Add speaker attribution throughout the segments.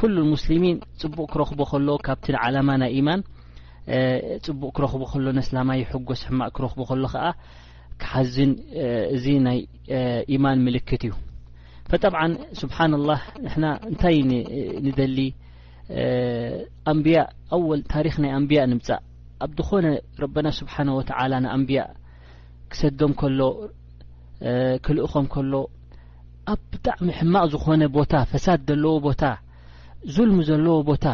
Speaker 1: ኩሉ ሙስሊሚን ፅቡቅ ክረኽቦ ከሎ ካብቲ ዓላማ ናይ ኢማን ፅቡቅ ክረኽቦ ከሎ ነስላማይ ይሕጎስ ሕማቅ ክረኽቦ ከሎ ከዓ ክሓዝን እዚ ናይ ኢማን ምልክት እዩ ፈጠብዓ ስብሓን ላህ ንሕና እንታይ ንደሊ ኣንብያ ኣወል ታሪክ ናይ ኣንብያ ንምፃእ ኣብ ዝኾነ ረበና ስብሓነ ወተዓላ ንኣንብያ ክሰዶም ከሎ ክልእኾም ከሎ ኣብ ብጣዕሚ ሕማቕ ዝኾነ ቦታ ፈሳድ ዘለዎ ቦታ ዙልሚ ዘለዎ ቦታ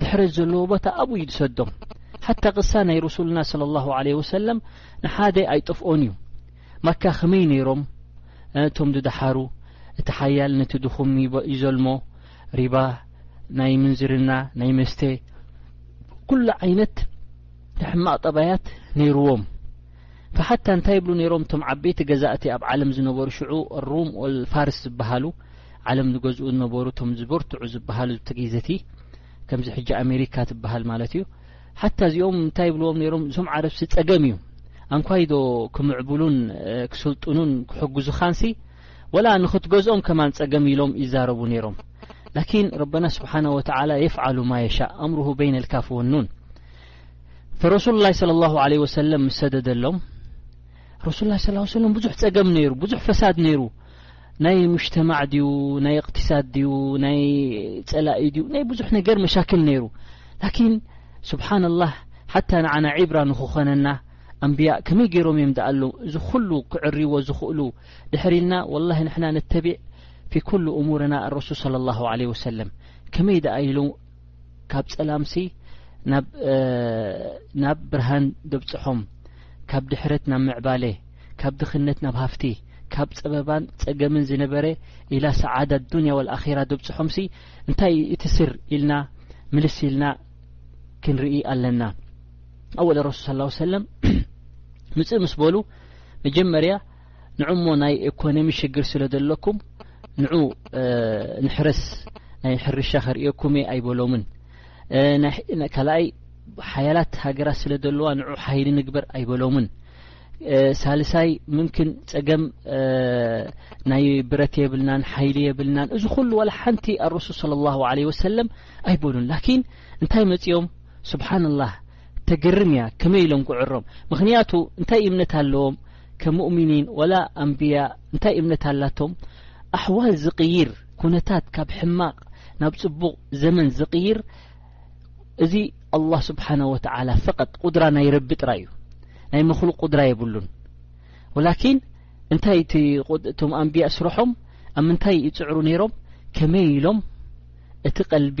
Speaker 1: ድሕረት ዘለዎ ቦታ ኣብኡ እዩ ዝሰዶም ሓታ ቅሳ ናይ ረሱልና ስለ ላሁ ለ ወሰለም ንሓደ ኣይጠፍኦን እዩ ማካ ከመይ ነይሮም እቶም ድደሓሩ እቲ ሓያል ነቲ ድኹም ይዘልሞ ሪባ ናይ ምንዝርና ናይ መስተ ኩሉ ዓይነት ሕማቕ ጠባያት ነይርዎም ፈሓታ እንታይ ይብሉ ነይሮም እቶም ዓበይቲ ገዛእቲ ኣብ ዓለም ዝነበሩ ሽዑ ሩም ወል ፋርስ ዝበሃሉ ዓለም ዝገዝኡ ዝነበሩ እቶም ዝበርትዑ ዝበሃሉ እቲ ግዜቲ ከምዚ ሕጂ ኣሜሪካ ትበሃል ማለት እዩ ሓታ እዚኦም እንታይ ይብልዎም ነይሮም እዞም ዓረብሲ ጸገም እዩ ኣንኳይዶ ክምዕብሉን ክስልጥኑን ክሕግዙኻንሲ ወላ ንኽትገዝኦም ከማን ጸገም ኢሎም ይዛረቡ ነይሮም ላኪን ረበና ስብሓነ ወተዓላ የፍዓሉ ማ የሻእ ኣምሩሁ በይነ ልካፍ ወኑን ረሱሉ ላ ስለ ላሁ ለ ወሰለም ምስ ሰደደሎም ረሱሉ ላ ስ ሰለም ብዙሕ ጸገም ነይሩ ብዙሕ ፈሳድ ነይሩ ናይ ሙጅተማዕ ድዩ ናይ እቅትሳድ ድዩ ናይ ጸላኢ ድዩ ናይ ብዙሕ ነገር መሻክል ነይሩ ላኪን ስብሓና ላህ ሓታ ንዓና ዒብራ ንክኾነና ኣንብያ ከመይ ገይሮም እዮም ደኣ ኣሎ እዚ ኩሉ ክዕርዎ ዝኽእሉ ድሕሪ ኢልና ወላሂ ንሕና ነተቢዕ ፊ ኩሉ እሙርና ረሱል ስለ ላሁ ለ ወሰለም ከመይ ደኣ ኢሉ ካብ ጸላምሲ ናብ ብርሃን ደብጽሖም ካብ ድሕረት ናብ ምዕባለ ካብ ድኽነት ናብ ሃፍቲ ካብ ጸበባን ጸገምን ዝነበረ ኢላ ሰዓዳ ዱንያ ወልኣኺራ ደብጽሖምሲ እንታይ እዩ እቲ ስር ኢልና ምልስ ኢልና ክንርኢ ኣለና ኣወለ ረሱል ስ ሰለም ምጽእ ምስ በሉ መጀመርያ ንዕሞ ናይ ኤኮኖሚ ሽግር ስለ ዘለኩም ንዑ ንሕረስ ናይ ሕርሻ ከርእየኩም እየ ኣይበሎምን ካልኣይ ሓያላት ሃገራት ስለ ዘለዋ ንዑ ሓይሊ ንግበር ኣይበሎምን ሳልሳይ ምምክን ጸገም ናይ ብረት የብልናን ሓይሊ የብልናን እዚ ኩሉ ዋላ ሓንቲ ኣረሱል ስለ ላሁ ለ ወሰለም ኣይበሉን ላኪን እንታይ መጺኦም ስብሓንላህ ተገርም እያ ከመይ ኢሎም ክዕሮም ምክንያቱ እንታይ እምነት ኣለዎም ከሙእሚኒን ወላ ኣንብያ እንታይ እምነት ኣላቶም ኣሕዋል ዝቅይር ኩነታት ካብ ሕማቅ ናብ ጽቡቅ ዘመን ዝቅይር እዚ ኣላህ ስብሓነ ወተዓላ ፈቀጥ ቁድራ ናይ ረቢ ጥራይ እዩ ናይ መክሉቅ ቁድራ የብሉን ወላኪን እንታይ እቲ እቶም ኣንብያ ስርሖም ኣብ ምንታይ ይጽዕሩ ነይሮም ከመይ ኢሎም እቲ ቀልቢ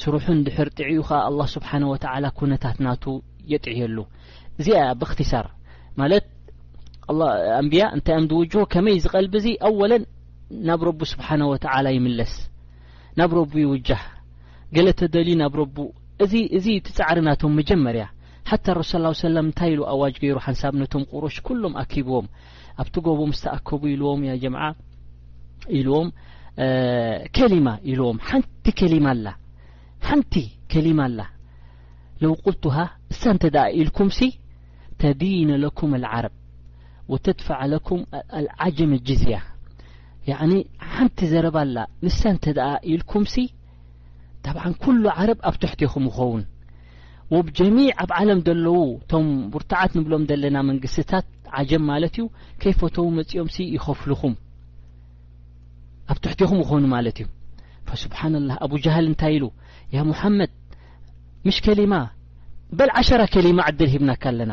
Speaker 1: ስርሑ እንድሕር ጥዕዩ ከኣ ኣላ ስብሓን ወተላ ኩነታት ናቱ የጥዕየሉ እዚኣ ብክትሳር ማለት ኣንብያ እንታይ ዮም ዝውጅሆ ከመይ ዝቐልቢ እዙ ኣወለን ናብ ረቡ ስብሓን ወተላ ይምለስ ናብ ረቡ ይውጃህ ገለ ተደልዩ ናብ ረቡ እዚ እዚ ትጻዕሪ ናቶም መጀመርያ ሓታ ረሱ ስ ሰለም እንታይ ኢሉ ኣዋጅ ገይሩ ሓንሳብ ነቶም ቁሮሽ ኩሎም ኣኪብዎም ابت قب مستاكب لوم ي جمع لوم كلمة لوم نቲ كلم ل نቲ كلم ال لو قلتها س ت د الكم س تدين لكم العرب وتدفع لكم العجم الجزي يعني حنت زرب ل نس تد لكم س ተብዓን ኩሉ ዓረብ ኣብ ትሕቴኹም ይኸውን ወብ ጀሚዕ ኣብ ዓለም ዘለዉ እቶም ቡርትዓት ንብሎም ዘለና መንግስትታት ዓጀም ማለት እዩ ከይፈተዉ መፂኦም ሲ ይኸፍልኹም ኣብ ትሕቴኹም ይኾኑ ማለት እዩ ፈስብሓና ላህ ኣቡ ጃሃል እንታይ ኢሉ ያ ሙሓመድ ምሽ ከሊማ በል ዓሸራ ከሊማ ዕድል ሂብናካ ኣለና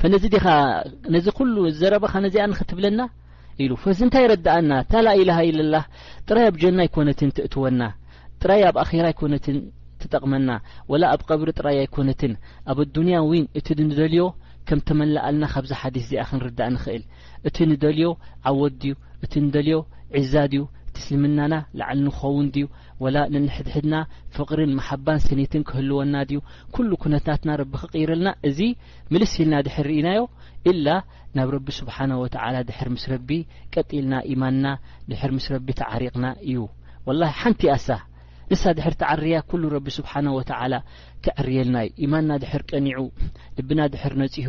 Speaker 1: ፈነዚ ዲኻ ነዚ ኩሉ ዘረባኻ ነዚኣ ንክትብለና ኢሉ ፈዚ እንታይ ረዳኣና እታ ላኢላሃ ኢለላህ ጥራይ ኣብ ጀና ኣይኮነትን ትእትወና ጥራይ ኣብ ኣኼራ ኣይኮነትን ትጠቕመና ወላ ኣብ ቀብሪ ጥራይ ኣይኮነትን ኣብ ኣዱንያ እውን እቲ ንደልዮ ከም ተመላኣልና ካብዚ ሓዲስ እዚኣ ክንርዳእ ንኽእል እቲ ንደልዮ ዓወት ድዩ እቲ ንደልዮ ዒዛ ድዩ እቲ እስልምናና ላዕሊ ንኸውን ድዩ ወላ ንንሕድሕድና ፍቕሪን መሓባን ስኒትን ክህልወና ድዩ? ኩሉ ኩነታትና ረቢ ክቕይረልና እዚ ምልስ ኢልና ድሕር ርኢናዮ ኢላ ናብ ረቢ ስብሓነሁ ወተዓላ ድሕር ምስ ረቢ ቀጥ ኢልና ኢማንና ድሕር ምስ ረቢ ተዓሪቕና እዩ ወላሂ ሓንቲ ኣሳ ንሳ ድሕር ተዓርያ ኩሉ ረቢ ስብሓነሁ ወተዓላ ክዕርየልና እዩ ኢማንና ድሕር ቀኒዑ ልብና ድሕር ነፂሁ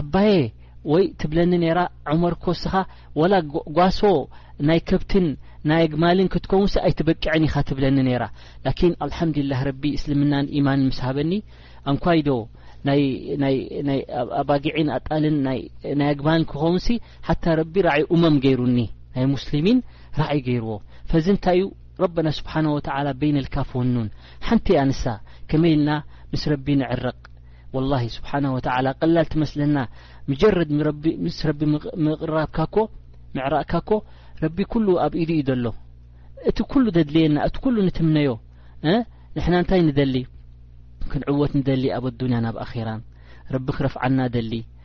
Speaker 1: ኣባየ ወይ ትብለኒ ነይራ ዑመርኮ እስኻ ወላ ጓሶ ናይ ከብትን ናይ ኣግማልን ክትከውንሲ ኣይትበቅዕን ኢኻ ትብለኒ ነይራ ላኪን ኣልሓምዲላህ ረቢ እስልምናን ኢማንን ምስ ሃበኒ ኣንኳይዶ ናይ ኣባጊዒን ኣጣልን ናይ ኣግማልን ክኸውንሲ ሓታ ረቢ ራዒ ኡመም ገይሩኒ ናይ ሙስሊሚን ራዒ ገይርዎ ፈዚ እንታይ እዩ ረበና ስብሓነ ወተዓላ በይነልካፍ ወኑን ሓንቲ ኣንሳ ከመይ ኢልና ምስ ረቢ ንዕረቕ ወላሂ ስብሓና ወተዓላ ቀላል ትመስለና ምጀረድ ምስ ረቢ ምቕራብካ ኮ ምዕራእካ ኮ ረቢ ኩሉ ኣብ ኢዱ እዩ ዘሎ እቲ ኩሉ ደድልየና እቲ ኩሉ ንትምነዮ ንሕና እንታይ ንደሊ ክንዕወት ንደሊ ኣብ ኣዱንያን ኣብ ኣኼራን ረቢ ክረፍዓና ደሊ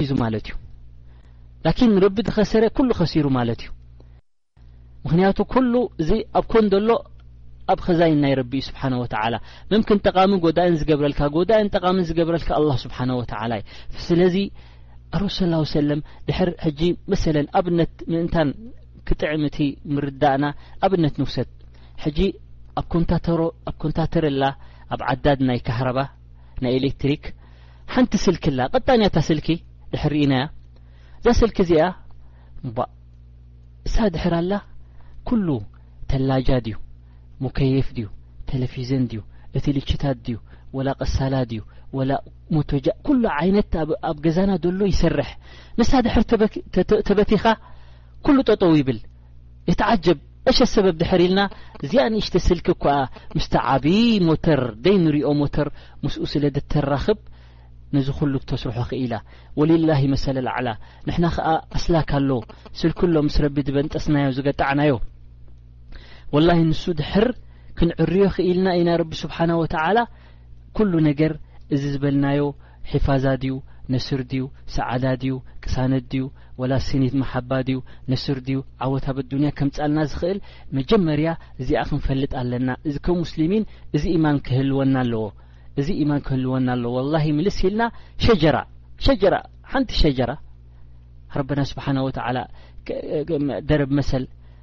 Speaker 1: ሒዙ ማለት እዩ ላኪን ረቢ ተኸሰረ ኩሉ ከሲሩ ማለት እዩ ምክንያቱ ኩሉ እዚ ኣብ ኮን ዘሎ ኣብ ኸዛይን ናይ ረቢ እዩ ስብሓን ወተዓላ መምክን ጠቓምን ጎዳእን ዝገብረልካ ጎዳእን ጠቓምን ዝገብረልካ ኣላ ስብሓን ወተዓላ እዩ ስለዚ ኣረሱ ስላ ሰለም ድሕር ሕጂ መሰለን ኣብነት ምእንታን ክጥዕም እቲ ምርዳእና ኣብነት ንውሰድ ሕጂ ኣብ ኮንታተሮ ኣብ ኮንታተረላ ኣብ ዓዳድ ናይ ካህረባ ናይ ኤሌክትሪክ ሓንቲ ስልኪ ኣላ ቀጣን እያ እታ ስልኪ ድሕር ርኢናያ እዛ ስልኪ እዚኣ እባ እሳ ድሕር ኣላ ኩሉ ተላጃ ድዩ ሙከየፍ ድዩ ቴሌፊዘን ድዩ እቲ ልችታት ድዩ ወላ ቀሳላ ድዩ ወላ ሞቶጃ ኩሉ ዓይነት ኣብ ገዛና ዘሎ ይሰርሕ ንሳ ድሕር ተበቲኻ ኩሉ ጠጠው ይብል የተዓጀብ እሸ ሰበብ ድሕር ኢልና እዚኣ ንእሽተ ስልኪ እኳኣ ምስቲ ዓብይ ሞተር ደይንሪኦ ሞተር ምስኡ ስለ ድተራኽብ ነዚ ኩሉ ክተስርሖ ክኢላ ወሊላሂ መሰለል ኣዕላ ንሕና ከኣ ኣስላክ ኣሎ ስልኪ ኣሎ ምስ ረቢ ድበንጠስናዮ ዝገጣዕናዮ ወላሂ ንሱ ድሕር ክንዕርዮ ክኢልና ኢና ረቢ ስብሓና ወተዓላ ኩሉ ነገር እዚ ዝበልናዮ ሒፋዛ ድዩ ነስር ድዩ ሰዓዳ ድዩ ቅሳነት ድዩ ወላ ሲኒት መሓባ ድዩ ነስር ድዩ ዓወት ኣብ ኣዱንያ ከምጻልና ዝኽእል መጀመርያ እዚኣ ክንፈልጥ ኣለና እዚ ከም ሙስሊሚን እዚ ኢማን ክህልወና ኣለዎ እዚ ኢማን ክህልወና ኣለዎ ወላሂ ምልስ ኢልና ሸጀራ ሸጀራ ሓንቲ ሸጀራ ረበና ስብሓና ወተዓላ ደረብ መሰል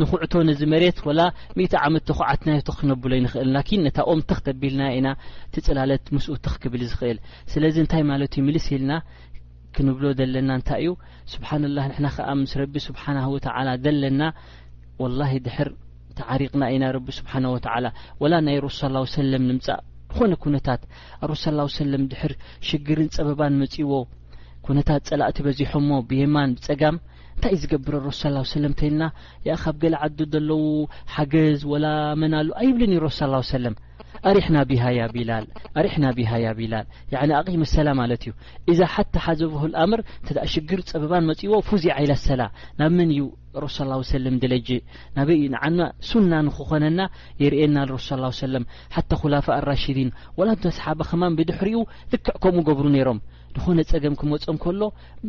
Speaker 1: ንኩዕቶ ነዚ መሬት ወላ ሚእቲ ዓመት ተኹዓትናዮ ትኽ ክነብሎ ይንኽእል ላኪን ነታ ኦም ትኽ ተቢልናያ ኢና ትጽላለት ምስኡ ትኽ ክብል ዝኽእል ስለዚ እንታይ ማለት እዩ ምልስ ኢልና ክንብሎ ዘለና እንታይ እዩ ስብሓንላህ ንሕና ከዓ ምስ ረቢ ስብሓና ወተዓላ ዘለና ወላሂ ድሕር ተዓሪቕና ኢና ረቢ ስብሓና ወተዓላ ወላ ናይ ረሱ ስ ላ ሰለም ንምፃእ ዝኾነ ኩነታት ኣረሱ ስ ላ ሰለም ድሕር ሽግርን ፀበባን መፂዎ ኩነታት ፀላእቲ በዚሖሞ ብየማን ብፀጋም እንታይ ዝገብር ኣሎ ሰላው ሰለም ተይልና ያ ካብ ገለ ዓዲ ዘለዉ ሓገዝ ወላ መን ኣሎ ኣይብልን እዩ ረሱል ሰለም ኣሪሕና ቢሃ ያ ቢላል ኣሪሕና ቢሃ ያ ቢላል ያኒ ኣቂመ ሰላ ማለት እዩ እዛ ሓታ ሓዘብሁ ልኣምር እንተ ሽግር ፀበባን መፅዎ ፉዚ ዓይላ ሰላ ናብ መን እዩ ረሱል ላ ሰለም ድለጅ ናበይ እዩ ንዓና ሱና ንክኾነና የርእየና ረሱል ላ ሰለም ሓታ ኩላፋ ኣራሽዲን ወላ ንተስሓባ ከማን ብድሕሪኡ ልክዕ ከምኡ ገብሩ ነይሮም ዝኾነ ጸገም ክመጾም ከሎ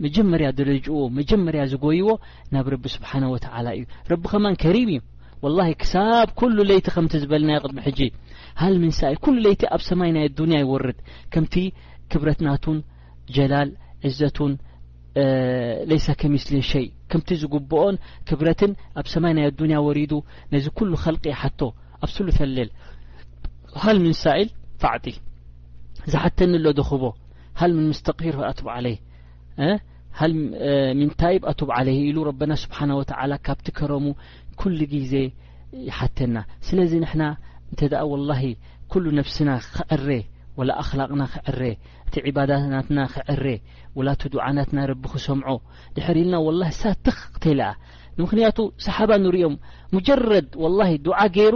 Speaker 1: መጀመርያ ደረጅዎ መጀመርያ ዝጎይዎ ናብ ረቢ ስብሓነ ወተዓላ እዩ ረቢ ከማን ከሪም እዩ ወላሂ ክሳብ ኩሉ ለይቲ ከምቲ ዝበልናዮ ቅድሚ ሕጂ ሃል ምንሳኢ ኩሉ ለይቲ ኣብ ሰማይ ናይ ኣዱንያ ይወርድ ከምቲ ክብረትናቱን ጀላል ዕዘቱን ለይሰ ከሚስሊ ሸይ ከምቲ ዝግብኦን ክብረትን ኣብ ሰማይ ናይ ኣዱንያ ወሪዱ ነዚ ኩሉ ኸልቂ ሓቶ ኣብ ስሉተሌል ሃል ምንሳኢል ፋዕጢ ዝሓተኒ ኣሎ ድኽቦ ሃል ምን ምስተቕፊር ኣቱብ ዓለይ ሃል ምን ታይብ ኣቱብ ዓለይ ኢሉ ረበና ስብሓን ወተዓላ ካብቲ ከረሙ ኩሉ ግዜ ይሓተና ስለዚ ንሕና እንተ ደኣ ወላሂ ኩሉ ነብስና ክዕረ ወላ ኣኽላቕና ክዕረ እቲ ዕባዳናትና ክዕረ ወላ እቲ ዱዓናትና ረቢ ክሰምዖ ድሕር ኢልና ወላሂ ሳትኽ ክትልኣ ንምክንያቱ ሰሓባ ንሪኦም ሙጀረድ ወላሂ ዱዓ ገይሩ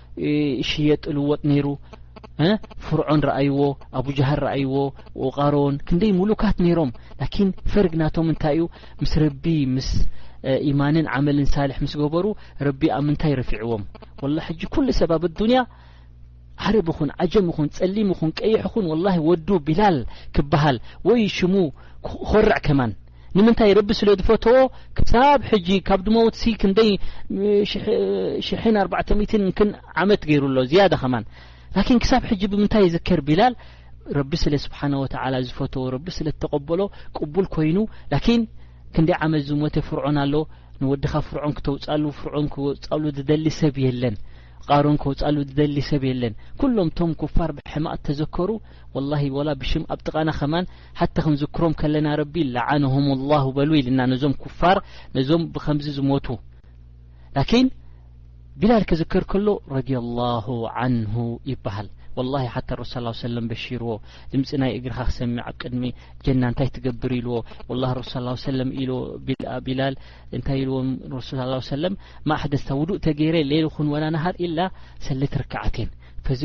Speaker 1: ሽየጥ ልወጥ ነይሩ ፍርዖን ረኣይዎ ኣቡጃሃር ረኣይዎ ቃሮን ክንደይ ሙሉካት ነይሮም ላኪን ፈርግ ናቶም እንታይ እዩ ምስ ረቢ ምስ ኢማንን ዓመልን ሳልሕ ምስ ገበሩ ረቢ ኣብ ምንታይ ረፊዕዎም ወላ ሕጂ ኩሉ ሰብ ኣብ ኣዱንያ ዓረብ ኹን ዓጀም ኹን ጸሊም ኹን ቀይሕ ኹን ወላ ወዱ ቢላል ክበሃል ወይ ሽሙ ኮርዕ ከማን ንምንታይ ረቢ ስለ ዝፈተዎ ክሳብ ሕጂ ካብ ድመውት ሲ ክንደይ ሽሕን ኣርባዕተ ሚትን ክን ዓመት ገይሩ ኣሎ ዝያዳ ከማን ላኪን ክሳብ ሕጂ ብምንታይ ይዝከር ቢላል ረቢ ስለ ስብሓነ ወተዓላ ዝፈተዎ ረቢ ስለ ዝተቐበሎ ቅቡል ኮይኑ ላኪን ክንደይ ዓመት ዝሞተ ፍርዖን ኣሎ ንወድኻ ፍርዖን ክተውፃሉ ፍርዖን ክወፃሉ ዝደሊ ሰብ የለን ቃሮን ክወፃሉ ዝደሊ ሰብ የለን ኩሎም ቶም ኩፋር ብሕማቅ ተዘከሩ ወላሂ ወላ ብሽም ኣብ ጥቃና ከማን ሓቲ ክንዝክሮም ከለና ረቢ ለዓነሁም ላሁ በሉ ኢልና ነዞም ኩፋር ነዞም ብከምዚ ዝሞቱ ላኪን ቢላል ክዝከር ከሎ ረድ ላሁ ዓንሁ ይበሃል ወላ ሓታ ረሱ ስ ሰለም በሺርዎ ድምፂ ናይ እግርኻ ክሰምዕ ኣብ ቅድሚ ጀና እንታይ ትገብር ኢልዎ ወላ ረሱ ስ ሰለም ኢዎ ቢላል እንታይ ኢልዎ ረሱ ስ ሰለም ማእሕደስታ ውዱእ ተገይረ ሌይልኹን ወላ ናሃር ኢላ ሰለት ርክዓትን ከዚ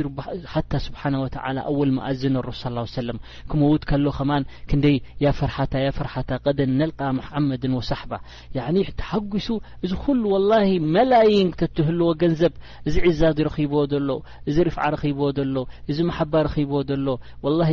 Speaker 1: ሓታ ስብሓን ወተዓላ ኣወል መኣዝን ኣሮሱ ስ ላ ሰለም ክመውት ከሎ ከማን ክንደይ ያፈርሓታ ያፈርሓታ ቀደን ነልቃ መሓመድን ወሳሕባ ያኒ ተሓጒሱ እዚ ኩሉ ወላሂ መላይን ተትህልዎ ገንዘብ እዚ ዒዛ ረኺብዎ ዘሎ እዚ ርፍዓ ረኺብዎ ዘሎ እዚ መሓባ ረኺብዎ ዘሎ ወላሂ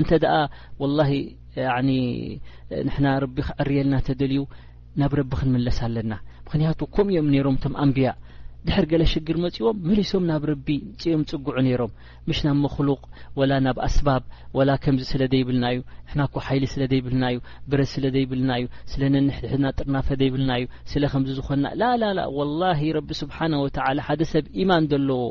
Speaker 1: እንተ ወላሂ ንሕና ረቢ ክዕርየልና ተደልዩ ናብ ረቢ ክንምለስ ኣለና ምክንያቱ ከምኡ እዮም ነይሮም ቶም ኣንብያ ድሕር ገለ ሽግር መፅዎም መሊሶም ናብ ረቢ ፅዮም ፅጉዑ ነይሮም ምሽ ናብ መክሉቅ ወላ ናብ ኣስባብ ወላ ከምዚ ስለ ዘይብልና እዩ ንሕና ኮ ሓይሊ ስለ ዘይብልና እዩ ብረት ስለ ዘይብልና እዩ ስለ ነንሕድሕድና ጥርናፈ ዘይብልና እዩ ስለ ከምዚ ዝኮና ላላላ ወላሂ ረቢ ስብሓን ወተላ ሓደ ሰብ ኢማን ዘለዎ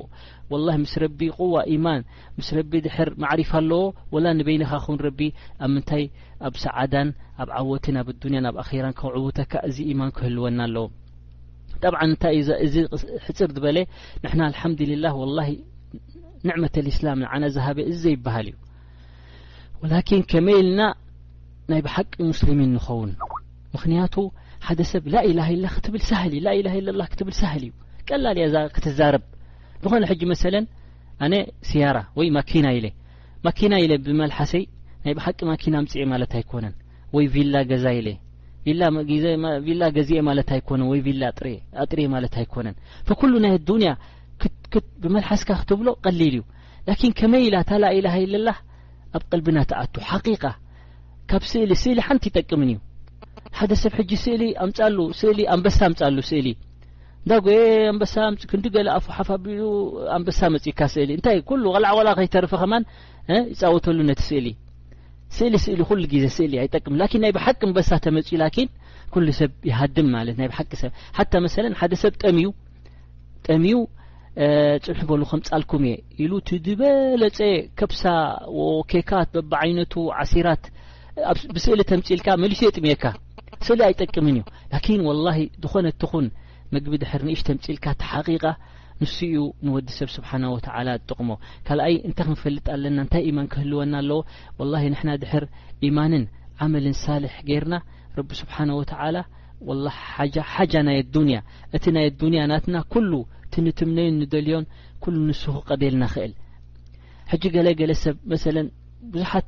Speaker 1: ወላሂ ምስ ረቢ ቁዋ ኢማን ምስ ረቢ ድሕር ማዕሪፍ ኣለዎ ወላ ንበይንኻ ኩን ረቢ ኣብ ምንታይ ኣብ ሰዓዳን ኣብ ዓወትን ኣብ ኣዱንያን ኣብ ኣኼራን ከዕውተካ እዚ ኢማን ክህልወና ኣለዎ ጠብዓ እንታይ እዩ እዚ ሕፅር ዝበለ ንሕና ኣልሓምዱሊላህ ወላሂ ንዕመተ ልእስላም ንዓና ዝሃበ እዚ ዘይበሃል እዩ ወላኪን ከመይ ኢልና ናይ ብሓቂ ሙስሊሚን ንኸውን ምክንያቱ ሓደ ሰብ ላኢላሃ ኢላ ክትብል ሳህል እዩ ላኢላሃ ኢለላ ክትብል ሳህል እዩ ቀላል እያ እዛ ክትዛረብ ዝኾነ ሕጂ መሰለን ኣነ ስያራ ወይ ማኪና ኢለ ማኪና ኢለ ብመልሓሰይ ናይ ብሓቂ ማኪና ኣምጽኤ ማለት ኣይኮነን ወይ ቪላ ገዛ ኢለ ቪላ ገዚኤ ማለት ኣይኮነን ወይ ቪላ ኣጥርየ ማለት ኣይኮነን ፈኩሉ ናይ ኣዱንያ ብመልሓስካ ክትብሎ ቀሊል እዩ ላኪን ከመይ ኢላ እታ ላኢላሃ ኢለላህ ኣብ ቀልብና ተኣቱ ሓቂቃ ካብ ስእሊ ስእሊ ሓንቲ ይጠቅምን እዩ ሓደ ሰብ ሕጂ ስእሊ ኣምጻሉ ስእሊ ኣንበሳ ኣምጻሉ ስእሊ ዳጎየ ኣንበሳ ኣምፅ ክንዲ ገለ ኣፉ ሓፍ ኣቢሉ ኣንበሳ መፅካ ስእሊ እንታይ ኩሉ ቆላዕቆላ ከይተርፈ ከማን ይፃወተሉ ነቲ ስእሊ ስእሊ ስእሊ ኩሉ ግዜ ስእሊ ኣይጠቅም ላኪን ናይ ብሓቂ ኣንበሳ ተመፅዩ ላኪን ኩሉ ሰብ ይሃድም ማለት ናይ ብሓቂ ሰብ ሓታ መሰለን ሓደ ሰብ ጠምዩ ጠምዩ ፅንሑ በሉ ከምፃልኩም እየ ኢሉ እቲ ዝበለፀ ከብሳ ኬካት በብዓይነቱ ዓሲራት ኣብ ብስእሊ ተምጺልካ መሊሱ የጥምየካ ስእሊ ኣይጠቅምን እዩ ላኪን ወላሂ ዝኾነ ትኹን ምግቢ ድሕር ንእሽ ተምጺልካ ተሓቂቃ ንሱ እዩ ንወዲ ሰብ ስብሓና ወተዓላ ጥቕሞ ካልኣይ እንታይ ክንፈልጥ ኣለና እንታይ ኢማን ክህልወና ኣለዎ ወላሂ ንሕና ድሕር ኢማንን ዓመልን ሳልሕ ጌርና ረቢ ስብሓነ ወተዓላ ወላ ሓጃ ሓጃ ናይ ኣዱንያ እቲ ናይ ኣዱንያ ናትና ኩሉ እቲ ንትምነዩን ንደልዮን ኩሉ ንሱ ክቐቤልና ኽእል ሕጂ ገለ ገለ ሰብ መሰለን ብዙሓት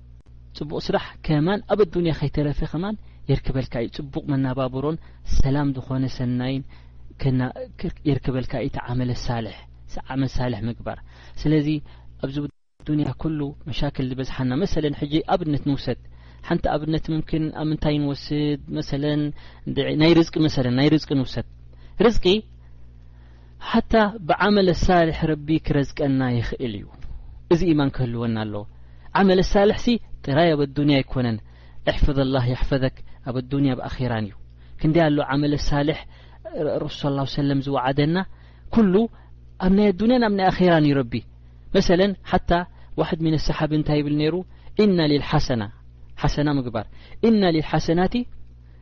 Speaker 1: ጽቡቅ ስራሕ ከማን ኣብ ኣዱንያ ከይተረፈ ከማን የርክበልካ እዩ ጽቡቅ መናባብሮን ሰላም ዝኾነ ሰናይን ከና የርክበልካ እዩ ተዓመለ ሳልሕ ዓመል ሳልሕ ምግባር ስለዚ ኣብዚ ዱንያ ኩሉ መሻክል ዝበዝሓና መሰለን ሕጂ ኣብነት ንውሰድ ሓንቲ ኣብነት ምምክን ኣብ ምንታይ ንወስድ መሰለን ናይ ርዝቂ መሰለን ናይ ርዝቂ ንውሰድ ርዝቂ ሓታ ብዓመለ ሳልሕ ረቢ ክረዝቀና ይኽእል እዩ እዚ ኢማን ክህልወና ኣለዎ ዓመለ ሳልሕ ሲ ጥራይ ኣብ ኣዱንያ ኣይኮነን እሕፈዘላህ የሕፈዘክ ኣብ ኣዱንያ ኣብ ኣኼራን እዩ ክንደይ ኣሎ ዓመለ ሳልሕ ረሱል ሰለላሁ ሰለም ዝወዓደና ኩሉ ኣብ ናይ ኣዱንያን ኣብ ናይ ኣኼራን እዩ ረቢ መሰለን ሓታ ዋሕድ ሚን ሰሓቢ እንታይ ይብል ነይሩ ኢና ሊልሓሰና ሓሰና ምግባር ኢና ሊልሓሰናቲ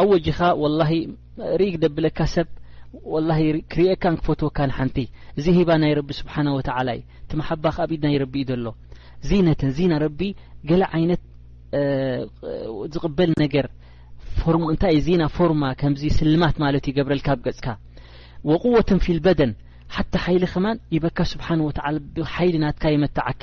Speaker 1: ኣብ ወጅኻ ወላሂ ርእይ ደብለካ ሰብ ወላሂ ክርእየካን ክፈትወካን ሓንቲ እዚ ሂባ ናይ ረቢ ስብሓነ ወተዓላ እዩ እቲ መሓባ ከ ኣብ ኢድ ናይ ረቢ እዩ ዘሎ ዚነትን ዚና ረቢ ገለ ዓይነት ዝቕበል ነገር ፎርሙ እንታይ እዩ ዚና ፎርማ ከምዚ ስልማት ማለት እዩ ገብረልካ ብ ገጽካ ወቁወትን ፊልበደን ሓታ ሓይሊ ከማን ይበካ ስብሓን ወተዓላ ሓይሊ ናትካ ይመትዓካ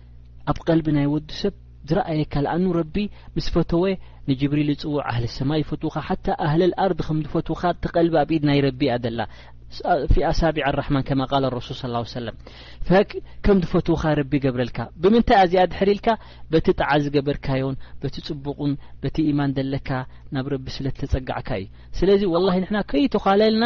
Speaker 1: ኣብ ቀልቢ ናይ ወዲ ሰብ ዝረኣየካ ለኣኑ ረቢ ምስ ፈተወ ንጅብሪል ይጽውዕ ኣህል ሰማይ ይፈትውኻ ሓታ ኣህል ኣርድ ከም ዝፈትውኻ እቲ ቀልቢ ኣብ ኢድ ናይ ረቢ እያ ዘላ ፊ ኣሳቢዕ ኣራሕማን ከማ ቃል ረሱል ስ ላ ሰለም ፈክ ከም ዝፈትውኻ ረቢ ይገብረልካ ብምንታይ ኣዚኣ ድሕር ኢልካ በቲ ጣዓ ዝገበርካዮን በቲ ጽቡቕን በቲ ኢማን ዘለካ ናብ ረቢ ስለ ተጸጋዕካ እዩ ስለዚ ወላሂ ንሕና ከይተዃለልና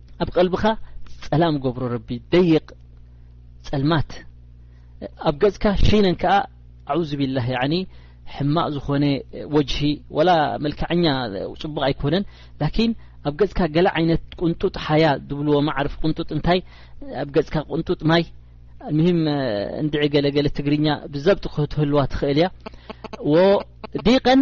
Speaker 1: ኣብ ቀልብኻ ጸላም ገብሮ ረቢ ደይቕ ጸልማት ኣብ ገጽካ ሽይነን ከኣ ኣዑዝ ቢላህ ያኒ ሕማቅ ዝኾነ ወጅሂ ወላ መልክዐኛ ፅቡቅ ኣይኮነን ላኪን ኣብ ገጽካ ገለ ዓይነት ቁንጡጥ ሓያ ዝብልዎ ማዕርፍ ቁንጡጥ እንታይ ኣብ ገጽካ ቁንጡጥ ማይ ምሂም እንድዒ ገለገለ ትግርኛ ብዘብጥ ክትህልዋ ትኽእል እያ ወዲቀን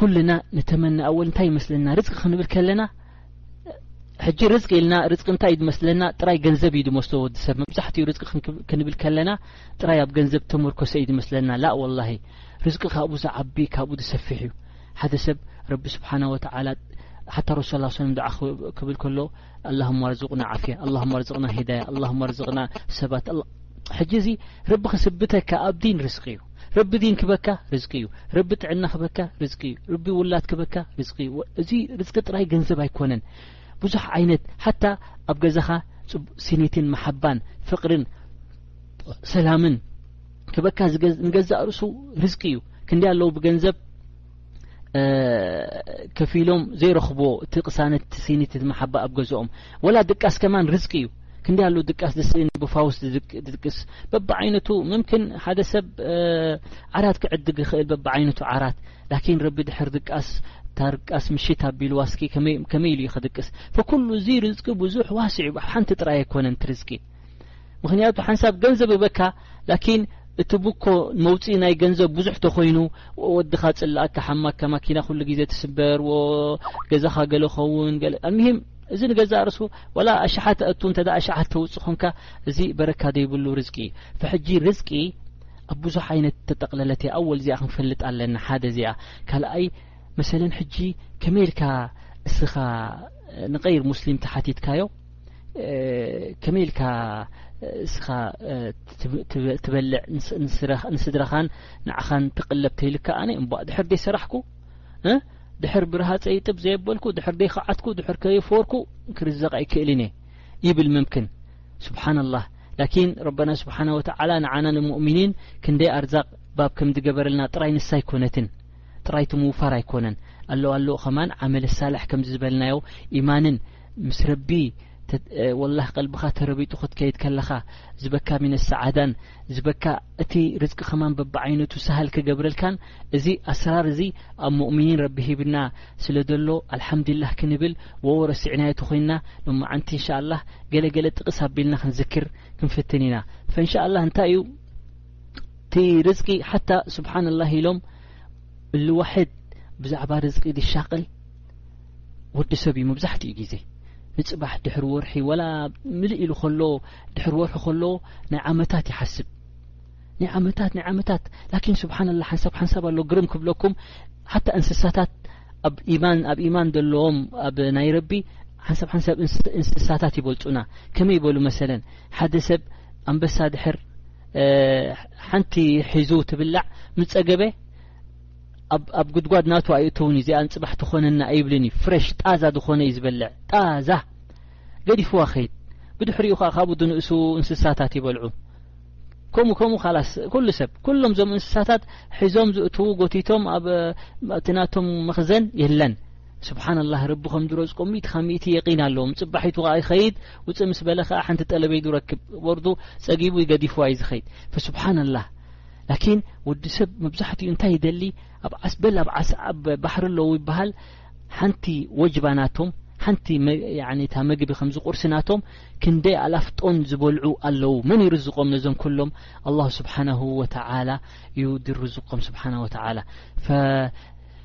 Speaker 1: ኩልና ንተመና ኣወል እንታይ ይመስለና ርዝቂ ክንብል ከለና ሕጂ ርዝቂ ኢልና ርዝቂ እንታይ እዩ ዝመስለና ጥራይ ገንዘብ እዩ ዝመስሎ ወዲ ሰብ መብዛሕትኡ ርዝቂ ክንብል ከለና ጥራይ ኣብ ገንዘብ ተመርኮሰ እዩ ዝመስለና ላ ወላሂ ርዝቂ ካብኡ ዝዓቢ ካብኡ ዝሰፊሕ እዩ ሓደ ሰብ ረቢ ስብሓና ወተዓላ ሓታ ረሱ ስ ሰለም ድዓ ክብል ከሎ ኣላሁማ ኣርዙቅና ዓፍያ ኣላሁማ ኣርዝቅና ሂዳያ ኣላሁማ ኣርዝቅና ሰባት ሕጂ እዚ ረቢ ክስብተካ ኣብ ዲን ርዝቂ እዩ ረቢ ዲን ክበካ ርዝቂ እዩ ረቢ ጥዕና ክበካ ርዝቂ እዩ ረቢ ውላድ ክበካ ርዝቂ እዩ እዚ ርዝቂ ጥራይ ገንዘብ ኣይኮነን ብዙሕ ዓይነት ሓታ ኣብ ገዛኻ ሲኒትን መሓባን ፍቅርን ሰላምን ክበካ ንገዛእ ርእሱ ርዝቂ እዩ ክንደይ ኣለዉ ብገንዘብ ከፊሎም ዘይረኽብዎ እቲ ቅሳነት ስኒት ዝመሓባ ኣብ ገዝኦም ወላ ድቃስ ከማን ርዝቂ እዩ ክንዲ ኣሎ ድቃስ ዝስእኒ ብፋውስ ድቅስ በብዓይነቱ ምምክን ሓደ ሰብ ዓራት ክዕድግ ይኽእል በብዓይነቱ ዓራት ላኪን ረቢ ድሕር ድቃስ ታርቃስ ምሽት ኣቢሉ ዋስኪ ከመይ ኢሉ እዩ ከድቅስ ፈኩሉ እዚ ርዝቂ ብዙሕ ዋስዕ እዩ ሓንቲ ጥራይ ኣይኮነን እቲ ርዝቂ ምክንያቱ ሓንሳብ ገንዘብ በካ ላኪን እቲ ብኮ መውፅ ናይ ገንዘብ ብዙሕ ተኮይኑ ወድካ ፅላኣካ ሓማካ ማኪና ኩሉ ግዜ ትስበር ገዛካ ገለ ኸውን ም እዚ ንገዛ ርሱ ዋላ ኣሸሓ ተኣቱ እተ ኣሸሓ ተውፅ ኮንካ እዚ በረካ ዘይብሉ ርዝቂ እዩ ፍሕጂ ርዝቂ ኣብ ብዙሕ ዓይነት ተጠቅለለት እያ ኣወል እዚኣ ክንፈልጥ ኣለና ሓደ እዚኣ ካልኣይ መሰለን ሕጂ ከመይ ኢልካ እስኻ ንቀይር ሙስሊም ተሓቲትካዮ ከመይ ኢልካ እስኻ ትበልዕ ንስድራኻን ንዓኻን ትቕለብ ተይልካ ኣነ እምቧእ ድሕር ደይ ሰራሕኩ ድሕር ብርሃፀ ይጥብ ዘየበልኩ ድሕር ደይ ኸዓትኩ ድሕር ከይፈርኩ ክርዘቕ ኣይክእልን እየ ይብል ምምክን ስብሓና ላህ ላኪን ረበና ስብሓነ ወተዓላ ንዓና ንሙእሚኒን ክንደይ ኣርዛቕ ባብ ከም ዝገበረልና ጥራይ ንሳ ኣይኮነትን ጥራይቲ ምውፋር ኣይኮነን ኣለዋ ኣለዉ ኸማን ዓመለ ሳልሕ ከምዚ ዝበልናዮ ኢማንን ምስ ረቢ ወላህ ቀልብኻ ተረቢጡ ክትከይድ ከለኻ ዝበካ ሚነ ሰዓዳን ዝበካ እቲ ርዝቂ ከማን በብዓይነቱ ሰሃል ክገብረልካን እዚ ኣሰራር እዚ ኣብ ሙእሚኒን ረቢ ሂብና ስለ ዘሎ ኣልሓምዱሊላህ ክንብል ወዎ ረሲዕናዮ ተኾይንና ሎማዓንቲ እንሻኣላህ ገለ ገለ ጥቕስ ኣቢልና ክንዝክር ክንፍትን ኢና ፈእንሻኣላህ እንታይ እዩ እቲ ርዝቂ ሓታ ስብሓንላህ ኢሎም ልዋሕድ ብዛዕባ ርዝቂ ዝሻቕል ወዲ ሰብ እዩ መብዛሕትኡ ግዜ ንጽባሕ ድሕሪ ወርሒ ወላ ምልእ ኢሉ ከሎ ድሕሪ ወርሒ ከሎ ናይ ዓመታት ይሓስብ ናይ ዓመታት ናይ ዓመታት ላኪን ስብሓንላ ሓንሳብ ሓንሳብ ኣሎ ግርም ክብለኩም ሓታ እንስሳታት ኣብ ኢማን ኣብ ኢማን ዘለዎም ኣብ ናይ ረቢ ሓንሳብ ሓንሳብ እንስሳታት ይበልፁና ከመይ ይበሉ መሰለን ሓደ ሰብ ኣንበሳ ድሕር ሓንቲ ሒዙ ትብላዕ ምስ ጸገበ ኣብ ኣብ ጉድጓድ ናቱ ኣይእተውን እዩ ዚኣን ጽባሕ ትኾነና ኣይብልን እዩ ፍረሽ ጣዛ ዝኾነ እዩ ዝበልዕ ጣዛ ገዲፍዋ ኸይድ ብድሕሪኡ ከዓ ካብኡ ድንእሱ እንስሳታት ይበልዑ ከምኡ ከምኡ ካላስ ኩሉ ሰብ ኩሎም ዞም እንስሳታት ሒዞም ዝእትዉ ጎቲቶም ኣብቲ ናቶም መኽዘን የለን ስብሓን ላህ ረቢ ከም ድረዝቆም ሚእቲ ካብ ሚእቲ የቂን ኣለዎም ፅባሒቱ ከዓ ይኸይድ ውፅእ ምስ በለ ከዓ ሓንቲ ጠለበይ ዱረክብ ወርዱ ፀጊቡ ይገዲፍዋ እዩ ዝኸይድ ፈስብሓን ላህ ላኪን ወዲ ሰብ መብዛሕትኡ እንታይ ይደሊ ኣብ ዓስበል ኣብ ዓሳ ኣብ ባሕሪ ኣለዉ ይበሃል ሓንቲ ወጅባ ናቶም ሓንቲ እታ መግቢ ከምዚ ቁርሲ ናቶም ክንደይ ኣላፍጦን ዝበልዑ ኣለዉ መን ይርዝቆም ነዞም ኩሎም ኣላሁ ስብሓናሁ ወተዓላ እዩ ድርዝቆም ስብሓና ወተዓላ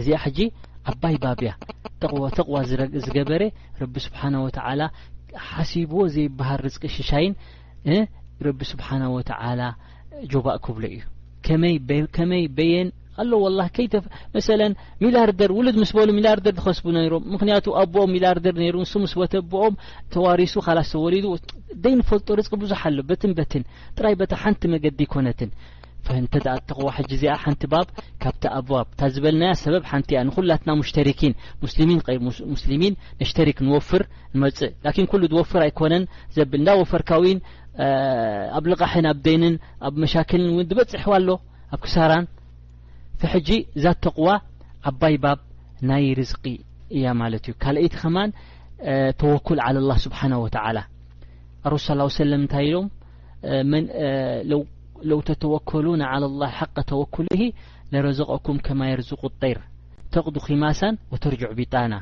Speaker 1: እዚኣ ሕጂ ዓባይ ባብያ ተቕዋ ዝገበረ ረቢ ስብሓና ወተዓላ ሓሲብዎ ዘይበሃል ርዝቂ ሽሻይን ረቢ ስብሓና ወተዓላ ጆባእ ክብሎ እዩ ከመይ በየን ኣሎ ወላ ከይተ መሰለ ሚላርደር ውሉድ ምስ በሉ ሚላርደር ዝኸስቡ ነይሮም ምክንያቱ ኣቦኦም ሚላርደር ነይሩ ንሱ ምስ ቦተቦኦም ተዋሪሱ ካላስ ተወሊዱ ዘይንፈልጦ ርዝቂ ብዙሓ ኣሎ በትን በትን ጥራይ በታ ሓንቲ መገዲ ኣይኮነትን ፈእንተ ደኣ ተቅዋ ሕጂ እዚኣ ሓንቲ ባብ ካብቲ ኣብዋብ እታ ዝበልናያ ሰበብ ሓንቲ እያ ንኩላትና ሙሽተሪኪን ሙስሊሚን ቀይር ሙስሊሚን ነሽተሪክ ንወፍር ንመጽእ ላኪን ኩሉ ዝወፍር ኣይኮነን ዘብል እንዳ ወፈርካ ዊን ኣብ ልቃሕን ኣብ ደይንን ኣብ መሻክልን እውን ዝበጽሕዋ ኣሎ ኣብ ክሳራን ፈሕጂ እዛ ተቕዋ ዓባይ ባብ ናይ ርዝቂ እያ ማለት እዩ ካልኣይቲ ከማን ተወኩል ዓለ ላ ስብሓና ወተዓላ ኣረሱ ስ ሰለም እንታይ ኢሎም መን ለው ለው ተተወከሉና ዓላ ላህ ሓቀ ተወኩልሂ ለረዘቀኩም ከማ የርዝቁ ጠይር ተቕዱ ኺማሳን ወተርጅዑ ቢጣና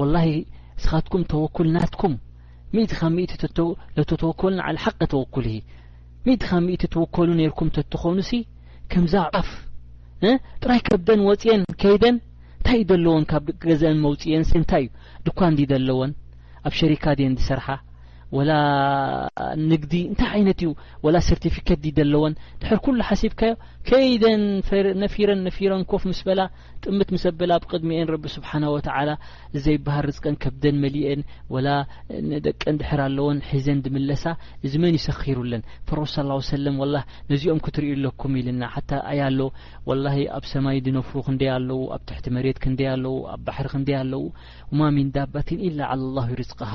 Speaker 1: ወላሂ እስኻትኩም ተወኩል ናትኩም ሚእቲ ካብ ሚእቲ ለተተወከሉና ዓላ ሓቀ ተወኩልሂ ሚእቲ ካብ ሚእቲ ተወከሉ ነይርኩም ተትኾኑሲ ከምዛ ዓፍ ጥራይ ከብደን ወፅየን ከይደን እንታይ እዩ ዘለዎን ካብ ገዘአን መውፅኤንሲ እንታይ እዩ ድኳ እንዲ ዘለዎን ኣብ ሸሪካ ድየን ዝሰርሓ ወላ ንግዲ እንታይ ዓይነት እዩ ወላ ሰርቲፊከት ዲ ደለወን ድሕር ኩሉ ሓሲብካዮ ከይደን ነፊረን ነፊረን ኮፍ ምስ በላ ጥምት ምስ ኣበላ ኣብ ቅድሚኤን ረቢ ስብሓና ወተዓላ ዘይበሃል ርዝቀን ከብደን መሊኤን ወላ ንደቀን ድሕር ኣለወን ሒዘን ድምለሳ እዚ መን ይሰኺሩለን ፈሮስ ስ ሰለም ወላ ነዚኦም ክትርእዩ ኣለኩም ኢልና ሓታ ኣይ ኣሎ ወላ ኣብ ሰማይ ድነፍሩ ክንደይ ኣለዉ ኣብ ትሕቲ መሬት ክንደይ ኣለዉ ኣብ ባሕሪ ክንደይ ኣለዉ ማሚን ዳባትን ኢላ ዓላ ላሁ ርዝቀሃ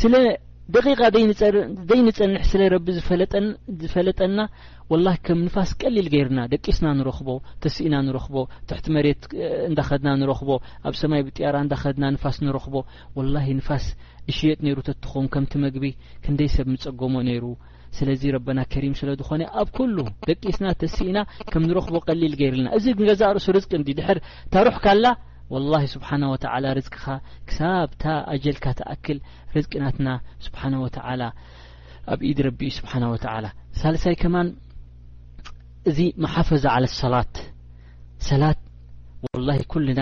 Speaker 1: ስለ ደቂቃ ዘይንጸንሕ ስለ ረቢ ዝፈለጠና ወላሂ ከም ንፋስ ቀሊል ገይርና ደቂስና ንረኽቦ ተስኢና ንረኽቦ ትሕቲ መሬት እንዳኸድና ንረኽቦ ኣብ ሰማይ ብጥያራ እንዳኸድና ንፋስ ንረኽቦ ወላሂ ንፋስ እሽየጥ ነይሩ ተትኾን ከምቲ መግቢ ክንደይ ሰብ ምጸገሞ ነይሩ ስለዚ ረበና ከሪም ስለ ዝኾነ ኣብ ኩሉ ደቂስና ተሲእና ከም ንረኽቦ ቀሊል ገይርልና እዚ ንገዛእ ርእሱ ርዝቂ እንዲ ድሕር ታሩሕ ካላ ወላሂ ስብሓና ወተዓላ ርዝቅኻ ክሳብ እታ ኣጀልካ ትኣክል ርዝቂ ናትና ስብሓና ወተዓላ ኣብ ኢድ ረቢ እዩ ስብሓና ወተዓላ ሳልሳይ ከማን እዚ መሓፈዛ ዓለ ሰላት ሰላት ወላሂ ኩልና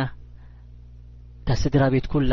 Speaker 1: እታ ስድራ ቤት ኩላ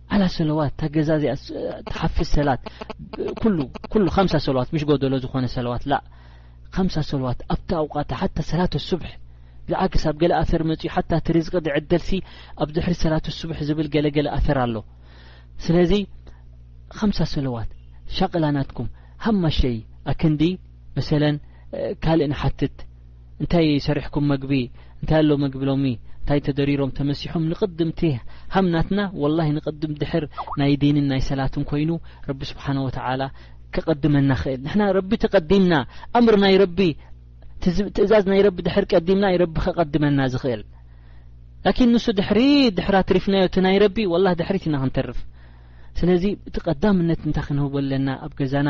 Speaker 1: ኣላ ሰለዋት እታ ገዛ እዚኣ ትሓፍዝ ሰላት ኩሉ ኩሉ ከምሳ ሰለዋት ምሽ ጎደሎ ዝኾነ ሰለዋት ላ ከምሳ ሰለዋት ኣብቲ ኣውቃታ ሓታ ሰላት ሱብሒ ብዓክስ ኣብ ገለ ኣፈር መፅኡ ሓታ እቲ ርዝቂ ዝዕደልሲ ኣብ ድሕሪ ሰላት ሱብሒ ዝብል ገለገለ ኣፈር ኣሎ ስለዚ ከምሳ ሰለዋት ሻቅላናትኩም ሃማሸይ ኣክንዲ መሰለን ካልእ ንሓትት እንታይ ሰሪሕኩም መግቢ እንታይ ኣሎ መግቢ ሎሚ እንታይ ተደሪሮም ተመሲሖም ንቅድም ቲህ ሃም ናትና ወላሂ ንቅድም ድሕር ናይ ዲንን ናይ ሰላትን ኮይኑ ረቢ ስብሓን ወተዓላ ከቀድመና ክእል ንሕና ረቢ ተቀዲምና ኣምር ናይ ረቢ ትእዛዝ ናይ ረቢ ድሕር ቀዲምና ዩ ረቢ ከቀድመና ዝኽእል ላኪን ንሱ ድሕሪ ድሕር ኣትሪፍናዮ እቲ ናይ ረቢ ወላ ድሕሪት ኢና ክንተርፍ ስለዚ እቲ ቀዳምነት እንታይ ክንህቦ ኣለና ኣብ ገዛና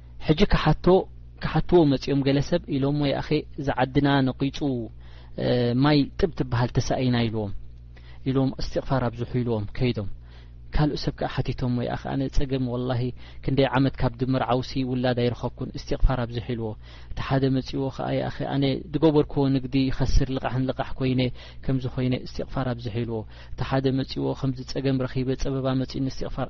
Speaker 1: ሕጂ ክሓቶ ክሓትዎ መጺኦም ገለ ሰብ ኢሎሞ ይኣኼ እዚ ዓድና ነቒጹ ማይ ጥብ ትበሃል ተሳኢና ኢልዎም ኢሎም እስትቕፋር ኣብዝሑ ኢልዎም ከይዶም ካልእ ሰብ ከዓ ሓቲቶሞ ይኣኸ ኣነ ፀገም ወላሂ ክንደይ ዓመት ካብ ድምር ዓውሲ ውላድ ኣይረኸብኩን እስቲቕፋር ኣብዝሕ ኢልዎ እቲ ሓደ መፅዎ ከዓ ይኣኸ ኣነ ዝገበርክዎ ንግዲ ይኸስር ልቓሕን ልቓሕ ኮይነ ከምዚ ኮይነ እስቲቕፋር ኣብዝሕ ኢልዎ እቲ ሓደ መፅዎ ከምዚ ፀገም ረኺበ ፀበባ መፂኒ እስቲቕፋር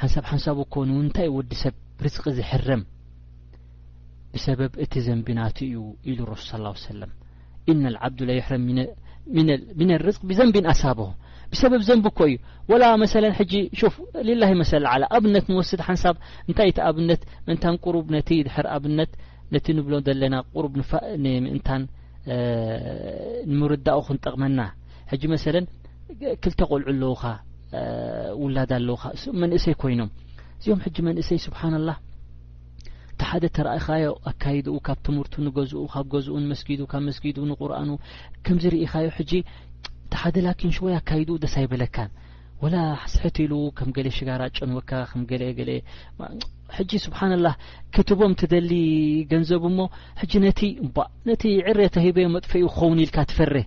Speaker 1: ሓንሳብ ሓንሳብ እኮ ንውንታይ'ዩ ወዲ ሰብ ርዝቂ ዝሕረም ብሰበብ እቲ ዘንቢ ናቱ እዩ ኢሉ ረሱል ሰለላሁ ዐለይሂ ወሰለም ኢነ ልዓብዱ ለዩሕረም ሚነ ርዝቅ ብዘንቢን ኣሳበሁ ብሰበብ ዘንቢ እኮ እዩ ወላ መሰለን ሕጂ ሹፍ ሊላሂ መሰል ዓላ ኣብነት ንወስድ ሓንሳብ እንታይ እቲ ኣብነት ምእንታን ቁሩብ ነቲ ድሕር ኣብነት ነቲ ንብሎ ዘለና ቁሩብ ንምእንታን ንምርዳኡ ክንጠቕመና ሕጂ መሰለን ክልተ ቆልዑ ኣለዉኻ ውላድ ኣለዉኻ እም መንእሰይ ኮይኖም እዚኦም ሕጂ መንእሰይ ስብሓና ላህ እቲ ሓደ ተረኣኢኻዮ ኣካይድኡ ካብ ትምህርቱ ንገዝኡ ካብ ገዝኡ ንመስጊዱ ካብ መስጊዱ ንቁርኣኑ ከምዚ ርኢኻዮ ሕጂ እቲ ሓደ ላኪን ሽወይ ኣካይድኡ ደስ ኣይበለካን ወላ ስሕት ኢሉ ከም ገሌ ሽጋራ ጨንወካ ከም ገሌ ገሌ ሕጂ ስብሓና ላህ ክትቦም ትደሊ ገንዘብ እሞ ሕጂ ነቲ ነቲ ዕሬ ተሂበዮ መጥፈኡ ክኸውን ኢልካ ትፈርህ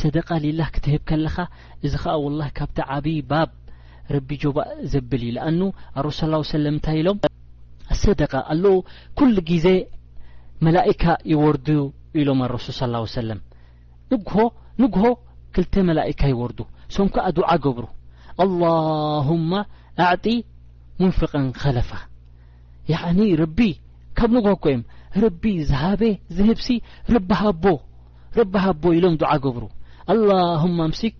Speaker 1: ሰደቃ ሊላህ ክትህብ ከለኻ እዚ ኸኣ ወላሂ ካብቲ ዓቢ ባብ ረቢ ጆባእ ዘብል እዩ ለኣኑ ኣሮስ ሰላው ሰለም እንታይ ኢሎም ኣሰደቃ ኣለዉ ኩሉ ግዜ መላኢካ ይወርዱ ኢሎም ኣረሱል ሰላው ሰለም ንግሆ ንግሆ ክልተ መላኢካ ይወርዱ ሶም ከኣ ዱዓ ገብሩ ኣላሁማ ኣዕጢ ሙንፍቀን ከለፋ ያኒ ረቢ ካብ ንጎኮ እዮም ረቢ ዝሃበ ዝህብሲ ረቢ ሃቦ ረቢ ሃቦ ኢሎም ዱዓ ገብሩ ኣላሁማ ኣምሲክ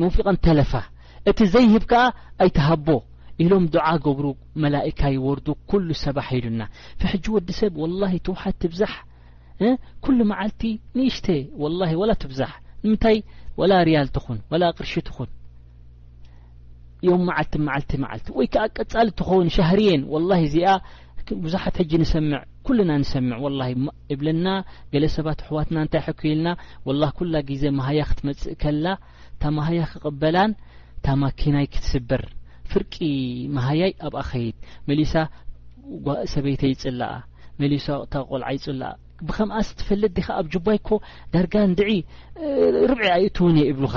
Speaker 1: ሙንፊቀን ተለፋ እቲ ዘይህብ ከኣ ኣይትሃቦ ኢሎም ዱዓ ገብሩ መላእካ ይወርዱ ኩሉ ሰባሕ ኢሉና ፍሕጂ ወዲ ሰብ ወላ ትውሓት ትብዛሕ ኩሉ መዓልቲ ንእሽተ ወላ ወላ ትብዛሕ ንምንታይ ወላ ርያል ትኹን ወላ ቅርሺ ትኹን ዮም መዓልቲ መዓልቲ መዓልቲ ወይ ከዓ ቀፃሊ ትኸውን ሻህርየን ወላ እዚኣ ብዙሓት ሕጂ ንሰምዕ ኩልና ንሰምዕ ወላ እብለና ገለ ሰባት ኣሕዋትና እንታይ ሕኩ ኢልና ወላ ኩላ ግዜ መሃያ ክትመፅእ ከላ እታ መሃያ ክቕበላን እታ ማኪናይ ክትስበር ፍርቂ መሃያይ ኣብ ኣኸይድ መሊሳ ሰበይተ ይፅላኣ መሊሳ እታ ቆልዓ ይፅላኣ ብከምኣስ ትፈልጥ ዲኻ ኣብ ጁባይኮ ዳርጋ ንድዒ ርብዒ ኣይእትውን እየ ይብሉኻ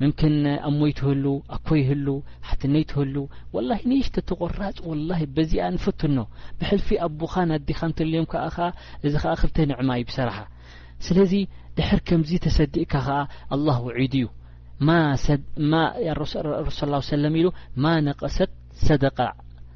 Speaker 1: ምምክን ኣሞይ ትህሉ ኣኮ ይህሉ ሓትነይ ትህሉ ወላሂ ንእሽተ ተቆራጽ ወላሂ በዚኣ ንፍትኖ ብሕልፊ ኣቦኻን ኣዴኻን ተልዮም ከኣ ከኣ እዚ ከኣ ክልተ ንዕማ እዩ ብሰራሓ ስለዚ ድሕር ከምዚ ተሰዲእካ ከኣ ኣላህ ውዒዱ እዩ ማ ሰብ ማ ረሱል ሰለም ኢሉ ማ ነቀሰት ሰደቃ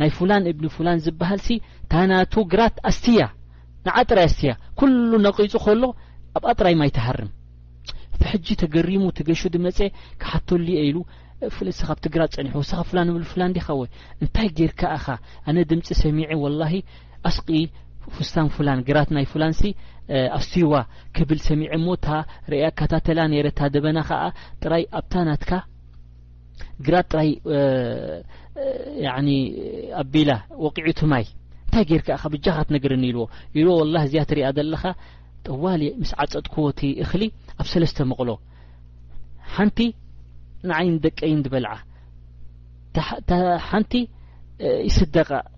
Speaker 1: ናይ ፉላን እብኒ ፉላን ዝበሃልሲ እታ ናቱ ግራት ኣስትያ ንዓ ጥራይ ኣስትያ ኩሉ ነቒጹ ከሎ ኣብኣ ጥራይ ማይ ትሃርም እቲ ሕጂ ተገሪሙ እቲ ገሹ ድመጸ ክሓተሉ እየ ኢሉ ፍልእስኻ ኣብቲ ግራት ጸኒሑ ወስኻ ፍላን ብል ፍላን ዲኻ ወይ እንታይ ጌርካ እኻ ኣነ ድምፂ ሰሚዐ ወላሂ ኣስቂ ፍስታን ፍላን ግራት ናይ ፍላንሲ ኣስትዋ ክብል ሰሚዐ እሞ እታ ርእያ እከታተላ ነይረ እታ ደበና ኸዓ ጥራይ ኣብታ ናትካ ግራት ጥራይ ኣቢላ ወቂዑቲ ማይ እንታይ ጌርካ እኻ ብጃኻ ትነገርኒ ኢልዎ ኢልዎ ወላ እዚኣ ትሪእያ ዘለኻ ጠዋል ምስ ዓፀጥክዎ እቲ እኽሊ ኣብ ሰለስተ መቕሎ ሓንቲ ንዓይን ደቀይን ዝበልዓ ሓንቲ ይስደቃ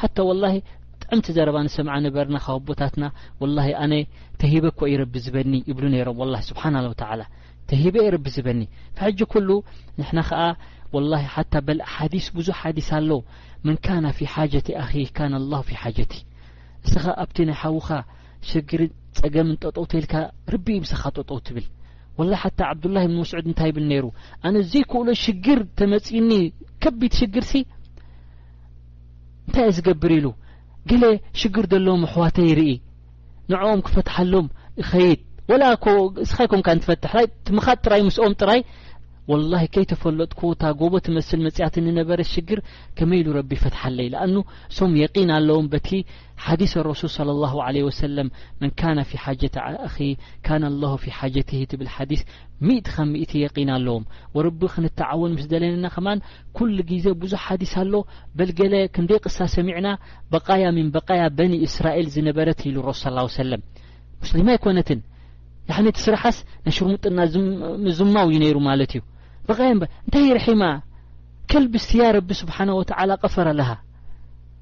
Speaker 1: ሓታ ወላሂ ጥዕምቲ ዘረባ ንሰምዓ ነበርና ካብ ኣቦታትና ወላሂ ኣነ ተሂበ እኮ እዩ ረቢ ዝበኒ ይብሉ ነይሮም ወላሂ ስብሓን ላ ተዓላ ተሂበ እዩ ረቢ ዝበኒ ሕጂ ኩሉ ንሕና ከዓ ወላሂ ሓታ በል ሓዲስ ብዙ ሓዲስ ኣሎ መን ካነ ፊ ሓጀቲ ኣኺ ካነ ኣላሁ ፊ ሓጀቲ እስኻ ኣብቲ ናይ ሓውኻ ሸግሪ ጸገምን ጠጠው ተልካ ርቢ እዩ ምሳኻ ጠጠው ትብል ወላ ሓታ ዓብዱላህ ብን መስዑድ እንታይ ይብል ነይሩ ኣነ ዘይክእሎ ሽግር ተመጺኒ ከቢድ ሽግር ሲ እንታይ እየ ዝገብር ኢሉ ገለ ሽግር ዘለዎም ኣሕዋተይ ይርኢ ንዕኦም ክፈትሓሎም ይኸይድ ወላ እኮ እስኻ ይኮንካ እንትፈትሕ ራይ ትምኻድ ጥራይ ምስኦም ጥራይ ወላሂ ከይተፈለጥኩ እታ ጎቦ ትመስል መጽያትኒ ነበረ ሽግር ከመይ ኢሉ ረቢ ይፈትሓለይ ለኣኑ እሶም የቂን ኣለዎም በቲ ሓዲሰ ረሱል ሰለ ላሁ ዓለይሂ ወሰለም መን ካነ ፊ ሓጀቲ ኣኺ ካነ ኣላሁ ፊ ሓጀቲሂ ትብል ሓዲስ ሚእቲ ካብ ሚእቲ የቂን ኣለዎም ወርቢ ክንተዓወን ምስ ደለንና ከማን ኩሉ ግዜ ብዙሕ ሓዲስ ኣሎ በል ገለ ክንደይ ቅሳ ሰሚዕና በቃያ ሚን በቃያ በኒ እስራኤል ዝነበረት ኢሉ ረሱል ሰለላሁ ሰለም ሙስሊም ኣይኮነትን ያኒ እቲ ስራሓስ ናይ ሽርሙጥና ምዝማው እዩ ነይሩ ማለት እዩ በቃያ እንታይ ርሒማ ከልቢ ስያ ረቢ ስብሓነ ወተዓላ ቀፈረ ለሃ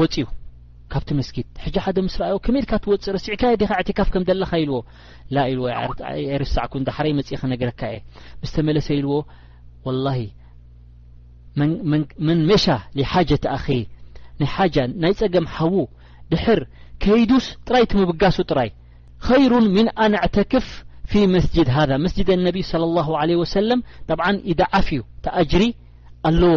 Speaker 1: ወጺኡ ካብቲ መስጊድ ሕጂ ሓደ ምስ ረኣዮ ከመይ ኢልካ ትወጽእ ረሲዕካዮ ዲኻ ዕቲካፍ ከም ዘለኻ ኢልዎ ላ ኢልዎ ኣይርሳዕኩን ዳሕረይ መጺእ ክነግረካ እየ ምስ ተመለሰ ኢልዎ ወላሂ መን መሻ ሊሓጀት ኣኺ ናይ ሓጃ ናይ ጸገም ሓዉ ድሕር ከይዱስ ጥራይ ትምብጋሱ ጥራይ ኸይሩን ምን ኣንዕተክፍ ፊ መስጅድ ሃذ መስጅድ ነቢ صለ ላه ለ ወሰለም ጠብዓ ኢዳ ዓፍ እዩ ተኣጅሪ ኣለዎ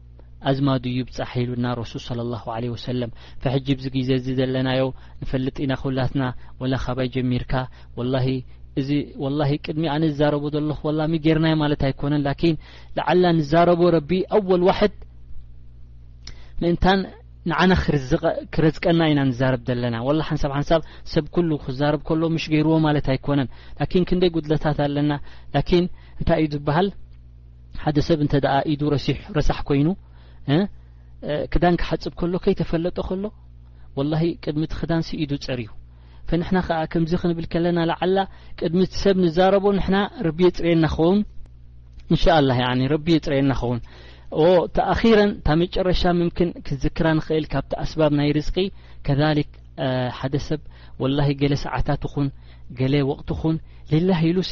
Speaker 1: ኣዝማዱ ይብጻሕ ኢሉና ረሱል ሰለላሁ ዓለይሂ ወሰለም ፈሕጂ ኣብዚ ግዜ እዚ ዘለናዮ ንፈልጥ ኢና ኩላትና ወላ ካባይ ጀሚርካ ወላሂ እዚ ወላሂ ቅድሚ ኣነ ዝዛረቦ ዘለኹ ወላሚ ጌርናዮ ማለት ኣይኮነን ላኪን ለዓላ ንዛረቦ ረቢ ኣወል ዋሕድ ምእንታን ንዓና ክረዝቀና ኢና ንዛረብ ዘለና ወላ ሓንሳብ ሓንሳብ ሰብ ኩሉ ክዛረብ ከሎ ምሽ ገይርዎ ማለት ኣይኮነን ላኪን ክንደይ ጉድለታት ኣለና ላኪን እንታይ እዩ ዝበሃል ሓደ ሰብ እንተ ደኣ ኢዱ ረሲሕ ረሳሕ ኮይኑ ክዳን ክሓጽብ ከሎ ከይተፈለጦ ከሎ ወላሂ ቅድሚ እቲ ክዳንሲ ኢዱ ጸርዩ ፈንሕና ከዓ ከምዚ ክንብል ከለና ለዓላ ቅድሚ እቲ ሰብ ንዛረቦ ንሕና ረቢ የጽርየና ኸውን እንሻ ኣላ ያኒ ረቢ የጽርየና ኸውን እቲ ኣኺረን እታ መጨረሻ ምምክን ክንዝክራ ንኽእል ካብቲ ኣስባብ ናይ ርዝቂ ከሊክ ሓደ ሰብ ወላሂ ገለ ሰዓታት ኹን ገለ ወቅቲ ኹን ልላህ ኢሉሲ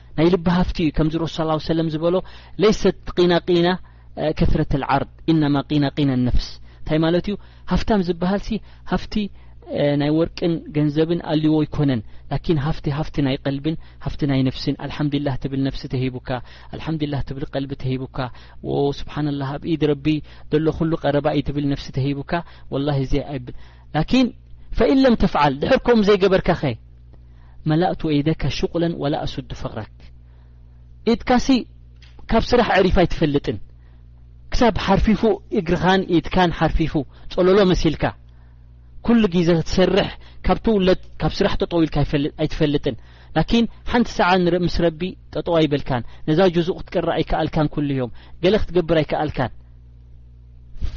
Speaker 1: ናይ ልቢ ሃፍቲ እዩ ከምዚ ረሱ ስ ሰለም ዝበሎ ለይሰት ቂና ቂና ከትረት ልዓርድ ኢናማ ቂና ቂና ነፍስ እንታይ ማለት እዩ ሃፍታም ዝበሃል ሲ ሃፍቲ ናይ ወርቅን ገንዘብን ኣልዎ ኣይኮነን ላኪን ሃፍቲ ሃፍቲ ናይ ቀልብን ሃፍቲ ናይ ነፍስን ኣልሓምዱላህ ትብል ነፍሲ ተሂቡካ ኣልሓምዱላህ ትብል ቀልቢ ተሂቡካ ስብሓንላህ ኣብ ኢድ ረቢ ዘሎ ኩሉ ቀረባ እዩ ትብል ነፍሲ ተሂቡካ ወላ እዚ ኣይብል ላኪን ፈኢን ለም ተፍዓል ድሕር ከምኡ ዘይገበርካ ኸ መላእቱ ኤደከ ሽቁለን ወላ ኣሱዱ ፍቅረክ ኢድካሲ ካብ ስራሕ ዕሪፍ ኣይትፈልጥን ክሳብ ሓርፊፉ እግርኻን ኢድካን ሓርፊፉ ጸሎሎ መሲልካ ኩሉ ግዜ ክትሰርሕ ካብ ትውለድ ካብ ስራሕ ጠጠው ኢልካ ኣይትፈልጥን ላኪን ሓንቲ ሰዓ ምስ ረቢ ጠጠው ኣይበልካን ነዛ ጅዙ ክትቅረ ኣይከኣልካን ኩሉ እዮም ገለ ክትገብር ኣይከኣልካን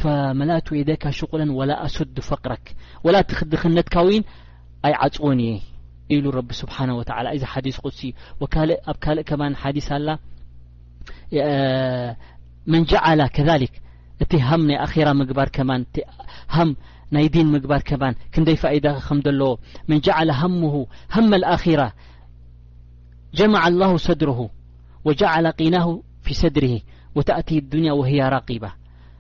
Speaker 1: ፈመላቱ የደካ ሽቁለን ወላ ኣሱዱ ፈቅረክ ወላ እቲ ክድክነትካ ውን ي عون لو رب سبحانه وتعالى حديث قد و ل كب ديث ل من ل كذل ت هم رة قر دين مقبر كب ني فئد م لو من جعل همه هم الآخرة جمع الله صدره وجعل قينه في صدره وتأتي الدنيا وهي رقبة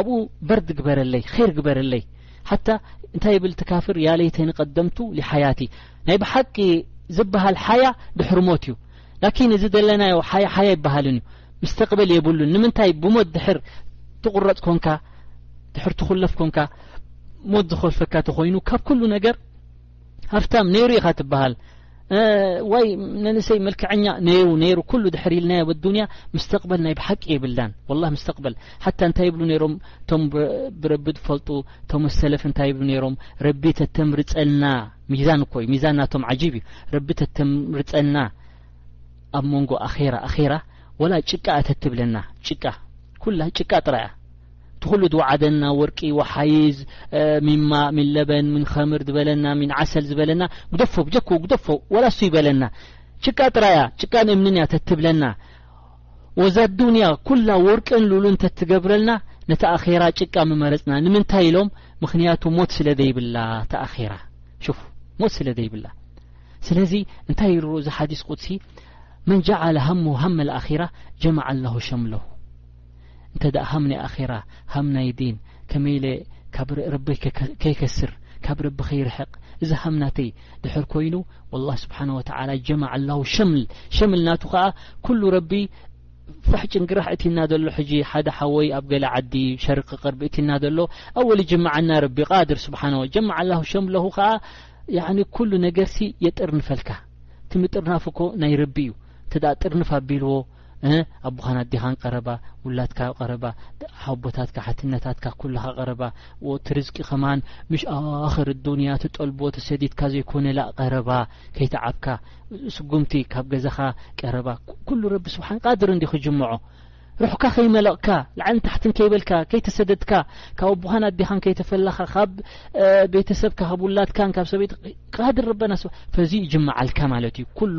Speaker 1: ኣብኡ በርድ ግበረለይ ኼር ግበረለይ ሓታ እንታይ ይብል እቲ ካፍር ያለይተኒ ቀደምቱ ሊሓያቲ ናይ ብሓቂ ዝበሃል ሓያ ድሕሪ ሞት እዩ ላኪን እዚ ደለናዮ ሓያ ሓያ ይበሃልን እዩ ምስተቅበል የብሉን ንምንታይ ብሞት ድሕር ትቁረፅ ኮንካ ድሕር ትኹለፍ ኮንካ ሞት ዝኮልፈካ ተኮይኑ ካብ ኩሉ ነገር ሃፍታም ነይሩ ኢኻ ትበሃል ዋይ መንእሰይ መልክዐኛ ነይሩ ነይሩ ኩሉ ድሕር ኢልና ኣብ ኣዱንያ ምስተቕበል ናይ ብሓቂ የብላን ወላ ምስተቕበል ሓታ እንታይ ይብሉ ነይሮም እቶም ብረቢ ዝፈልጡ እቶም ሰለፍ እንታይ ይብሉ ነይሮም ረቢ ተተምርፀልና ሚዛን እኮ እዩ ሚዛን ናቶም ዓጂብ እዩ ረቢ ተተምርፀልና ኣብ መንጎ ኣኼራ ኣኼራ ወላ ጭቃ እተትብለና ጭቃ ኩላ ጭቃ ጥራያ ትኹሉ ድወዓደና ወርቂ ወሓይዝ ሚንማእ ሚን ለበን ሚን ኸምር ዝበለና ሚን ዓሰል ዝበለና ግደፎ ብጀክኡ ግደፎ ወላ እሱ ይበለና ጭቃ ጥራያ ጭቃን እምንን እያ ተትብለና ወዛ ዱንያ ኩላ ወርቅን ሉሉን ተትገብረልና ነቲ ኣኼራ ጭቃ ምመረጽና ንምንታይ ኢሎም ምክንያቱ ሞት ስለ ዘይብላ እቲ ኣኼራ ሽፉ ሞት ስለ ዘይብላ ስለዚ እንታይ ይርሩ እዚ ሓዲስ ቁድሲ መን ጀዓለ ሃሙ ሃመ ልኣኺራ ጀማዓ ኣላሁ ሸምለሁ እንተ ደኣ ሃም ናይ ኣኼራ ሃም ናይ ዲን ከመይ ኢለ ካብ ረበይ ከይከስር ካብ ረቢ ከይርሕቅ እዚ ሃም ናተይ ድሕር ኮይኑ ወላህ ስብሓን ወተዓላ ጀማዕ ኣላሁ ሸምል ሸምል ናቱ ከኣ ኩሉ ረቢ ፋሕ ጭንግራሕ እቲና ዘሎ ሕጂ ሓደ ሓወይ ኣብ ገለ ዓዲ ሸርቂ ቅርቢ እቲና ዘሎ ኣወል ጅማዓና ረቢ ቃድር ስብሓን ጀማዕ ኣላሁ ሸምለሁ ከኣ ያኒ ኩሉ ነገርሲ የጥርንፈልካ እቲ ምጥርናፍ እኮ ናይ ረቢ እዩ እንተ ጥርንፍ ኣቢልዎ እህ ኣቦኻን ኣዴኻን ቀረባ ውላድካ ቀረባ ሓቦታትካ ሓትነታትካ ኩልኻ ቀረባ ወቲ ርዝቂ ከማን ምሽ ኣዋኽር ዱንያ ትጠልቦ ተሰዲድካ ዘይኮነ ላእ ቀረባ ከይተዓብካ ስጉምቲ ካብ ገዛኻ ቀረባ ኩሉ ረቢ ስብሓን ቃድር እንዲ ክጅምዖ ርሑካ ከይመለቕካ ላዕልን ታሕትን ከይበልካ ከይተሰደድካ ካብ ኣቦኻን ኣዴኻን ከይተፈላኻ ካብ ቤተሰብካ ካብ ውላድካን ካብ ሰበይት ቃድር ረበና ፈዚ ይጅምዓልካ ማለት እዩ ኩሉ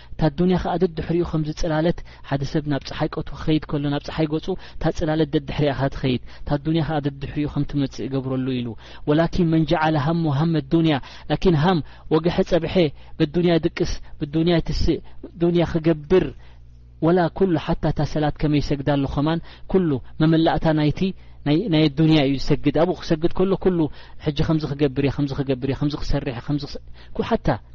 Speaker 1: እታ ዱንያ ከኣ ደድሕሪኡ ከምዚ ጽላለት ሓደ ሰብ ናብ ጸሓይ ቀትሩ ክኸይድ ከሎ ናብ ጸሓይ ገጹ እታ ጽላለት ደድሕሪኣ ከኣ ትኸይድ እታ ዱንያ ከኣ ደድሕሪኡ ከም ትመጽእ እገብረሉ ኢሉ ወላኪን መን ጀዓለ ሃሙ ሃመ ዱንያ ላኪን ሃም ወግሐ ጸብሐ በዱንያ ይድቅስ ብዱንያ ይትስእ ዱንያ ክገብር ወላ ኩሉ ሓታ እታ ሰላት ከመይ ይሰግዳ ኣሎ ከማን ኩሉ መመላእታ ናይቲ ናይ ኣዱንያ እዩ ዝሰግድ ኣብኡ ክሰግድ ከሎ ኩሉ ሕጂ ከምዚ ክገብር እየ ከምዚ ክገብር እየ ከምዚ ክሰርሕ እየ ከምዚ ሓታ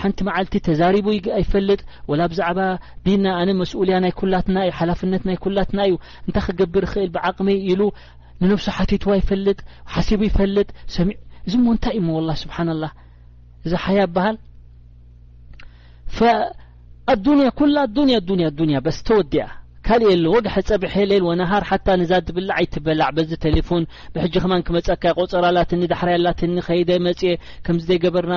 Speaker 1: ሓንቲ መዓልቲ ተዛሪቡ ኣይፈልጥ ወላ ብዛዕባ ዲና ኣነ መስኡልያ ናይ ኩላትና እዩ ሓላፍነት ናይ ኩላትና እዩ እንታይ ክገብር ይኽእል ብዓቕመይ ኢሉ ንነብሱ ሓቲትዋ ይፈልጥ ሓሲቡ ይፈልጥ ሰሚዕ እዚ ሞ እንታይ እዩ ሞ ወላ ስብሓንላ እዚ ሓያ ይበሃል ኣዱንያ ኩላ ኣዱንያ ኣዱንያ ኣዱንያ በስ ተወዲኣ ካልእ የለ ወግሐ ጸብሐ ሌል ወነሃር ሓታ ንዛ ትብላዕ ኣይትበላዕ በዚ ቴሌፎን ብሕጂ ከማን ክመጸካ ቆጸራ ኣላትኒ ዳሕራይ ኣላትኒ ከይደ መጽየ ከምዚ ዘይገበርና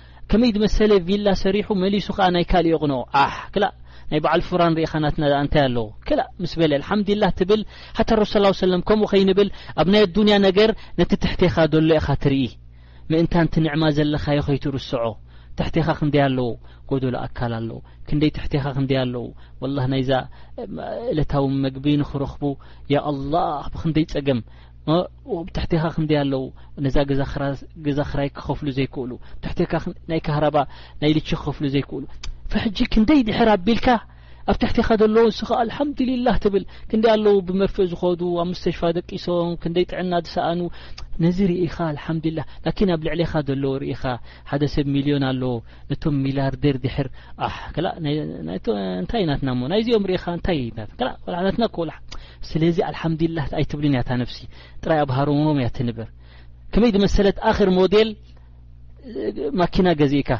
Speaker 1: ከመይ ዝመሰለ ቪላ ሰሪሑ መሊሱ ከኣ ናይ ካልእ የቕንኦ ዓሕ ክላእ ናይ በዓል ፍራን ርኢኻ ናትና ደኣ እንታይ ኣለዎ ክላእ ምስ በለ ኣልሓምዱሊላህ ትብል ሓታ ረሱል ስ ሰለም ከምኡ ከይንብል ኣብ ናይ ኣዱንያ ነገር ነቲ ትሕቴኻ ዘሎ ኢኻ ትርኢ ምእንታን እቲ ንዕማ ዘለኻዮ ከይትርስዖ ትሕቴኻ ክንደይ ኣለዎ ጎደሎ ኣካል ኣለዎ ክንደይ ትሕቴኻ ክንደይ ኣለዎ ወላ ናይዛ እለታዊ መግቢ ንክረኽቡ ያ ኣላህ ብክንደይ ጸገም ትሕቴኻ ክንደይ ኣለዉ ነዛ ገዛ ክራይ ክኸፍሉ ዘይክእሉ ትሕቴካ ናይ ካህረባ ናይ ልቺ ክኸፍሉ ዘይክእሉ ፈሕጂ ክንደይ ድሕር ኣቢልካ ኣብ ትሕቴኻ ዘለዉ ንስኻ ኣልሓምዱሊላህ ትብል ክንደይ ኣለዉ ብመርፍእ ዝኸዱ ኣብ ምስተሽፋ ደቂሶም ክንደይ ጥዕና ዝሰኣኑ ነዚ ርኢኻ ኣልሓምዱሊላህ ላኪን ኣብ ልዕሌኻ ዘለዉ ርኢኻ ሓደ ሰብ ሚልዮን ኣለዎ እቶም ሚላርዴር ድሕር ኣሕ ክላ እንታይ ናትና እሞ ናይዚኦም ርኢኻ እንታይ ናትና ኮላ ስለዚ ኣልሓምዱላህ ኣይትብልን እያ ታ ነፍሲ ጥራይ ኣብ ሃሮሞም እያ ትንበር ከመይ ዝመሰለት ኣክር ሞዴል ማኪና ገዚእካ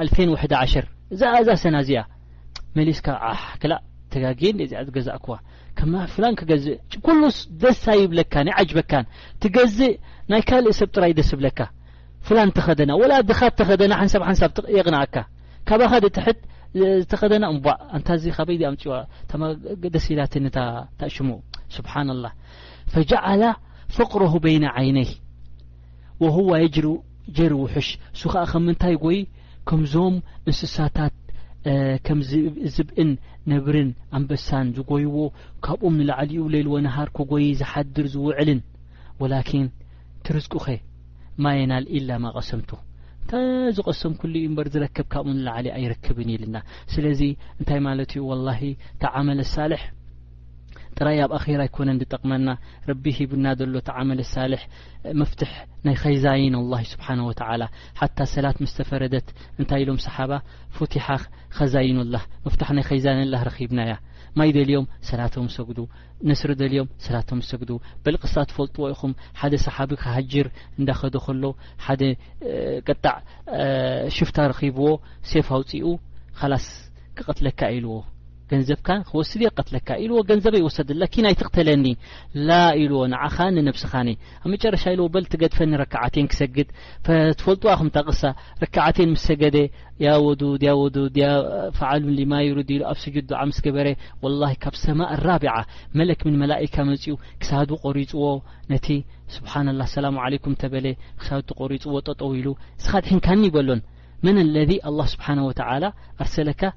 Speaker 1: ኣልፌን ውሕደ ዓሸር እዛ እዛ ሰና እዚኣ መሊስካ ኣሕ ክላ ተጋጊየ እዚኣ ዝገዛእኩዋ ከማ ፍላን ክገዝእ ኩሉስ ደስ ኣይብለካን ይዓጅበካን ትገዝእ ናይ ካልእ ሰብ ጥራይ ደስ ብለካ ፍላን ተኸደና ወላ ድኻት ተኸደና ሓንሳብ ሓንሳብ የቕንኣካ ካባኻ ድትሕት ዝተኸደና እምቧ ኣንታ እዚ ካበይ ኣምፅዋ ተማ ደስ ኢላትኒ እታ ታሽሙ ስብሓን ላህ ፈጃዓላ ፍቅረሁ በይነ ዓይነይ ወሁዋ የጅሩ ጀሪ ውሑሽ እሱ ኸኣ ከም ምንታይ ጎይ ከምዞም እንስሳታት ከም ዝብእን ነብርን ኣንበሳን ዝጎይዎ ካብኦም ንላዕሊኡ ሌል ወነሃር ከጎይ ዝሓድር ዝውዕልን ወላኪን ትርዝቁኸ ማየናል ኢላ ማቀሰምቱ እንተ ዝቐሰምኩሉ እዩ እምበር ዝረከብ ካብኡ ንላዕሊ ኣይረክብን ኢልና ስለዚ እንታይ ማለት እዩ ወላሂ ተዓመለ ሳልሕ ጥራይ ኣብ ኣኼራ ኣይኮነን ዝጠቅመና ረቢ ሂቡና ዘሎ እቲ ዓመል ሳልሕ መፍትሕ ናይ ኸይዛይን ኣላህ ስብሓን ወተዓላ ሓታ ሰላት ምስ ተፈረደት እንታይ ኢሎም ሰሓባ ፉቲሓ ኸዛይኑላህ መፍታሕ ናይ ኸይዛይንላህ ረኺብና እያ ማይ ደልዮም ሰላቶም ሰግዱ ነስሪ ደልዮም ሰላቶም ሰግዱ በልቅሳ ትፈልጥዎ ኢኹም ሓደ ሰሓቢ ክሃጅር እንዳኸዶ ከሎ ሓደ ቅጣዕ ሽፍታ ረኺብዎ ሴፍ ኣውፅኡ ካላስ ክቐትለካ ኢልዎ ገንዘብካ ክወስድ እየ ክቀትለካ ኢልዎ ገንዘበይ ወሰድለ ኪን ኣይትቅተለኒ ላ ኢልዎ ንዓኻን ንነብስኻን እየ ኣብ መጨረሻ ኢልዎ በል ትገድፈኒ ረካዓተይን ክሰግድ ፈትፈልጥዋ እኹም እታ ቅሳ ረካዓተይን ምስ ሰገደ ያ ወዱድ ያ ወዱድ ያ ፈዓሉን ሊማ ዩሩድ ኢሉ ኣብ ስጁድ ዱዓ ምስ ገበረ ወላሂ ካብ ሰማእ ራቢዓ መለክ ምን መላኢካ መጺኡ ክሳዱ ቆሪጽዎ ነቲ ስብሓንላ ሰላሙ ዓለይኩም ተበለ ክሳዱ ተቆሪጽዎ ጠጠው ኢሉ እስኻ ድሒንካኒ በሎን መን ኣለዚ ኣላህ ስብሓነ ወተዓላ ኣርሰለካ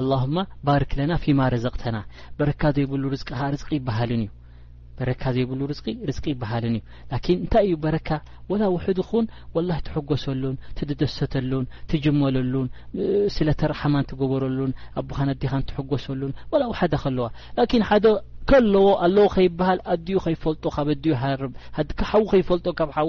Speaker 1: ኣላሁማ ባርክ ለና ፊማ ረዘቅተና በረካ ዘይብሉ ርዝቂ ከኣ ርዝቂ ይበሃልን እዩ በረካ ዘይብሉ ርዝቂ ርዝቂ ይበሃልን እዩ ላኪን እንታይ እዩ በረካ ወላ ውሕድ ይኹን ወላሂ ትሕጎሰሉን ትድደሰተሉን ትጅመለሉን ስለ ተርሓማን ትገበረሉን ኣቦኻን ኣዴኻን ትሕጎሰሉን ወላ ውሓደ ከለዋ ላኪን ሓደ ከለዎ ኣለዎ ከይበሃል ኣድዩ ከይፈልጦ ካብ ኣድዩ ሃርብ ሃድካ ሓዉ ከይፈልጦ ካብ ሓዉ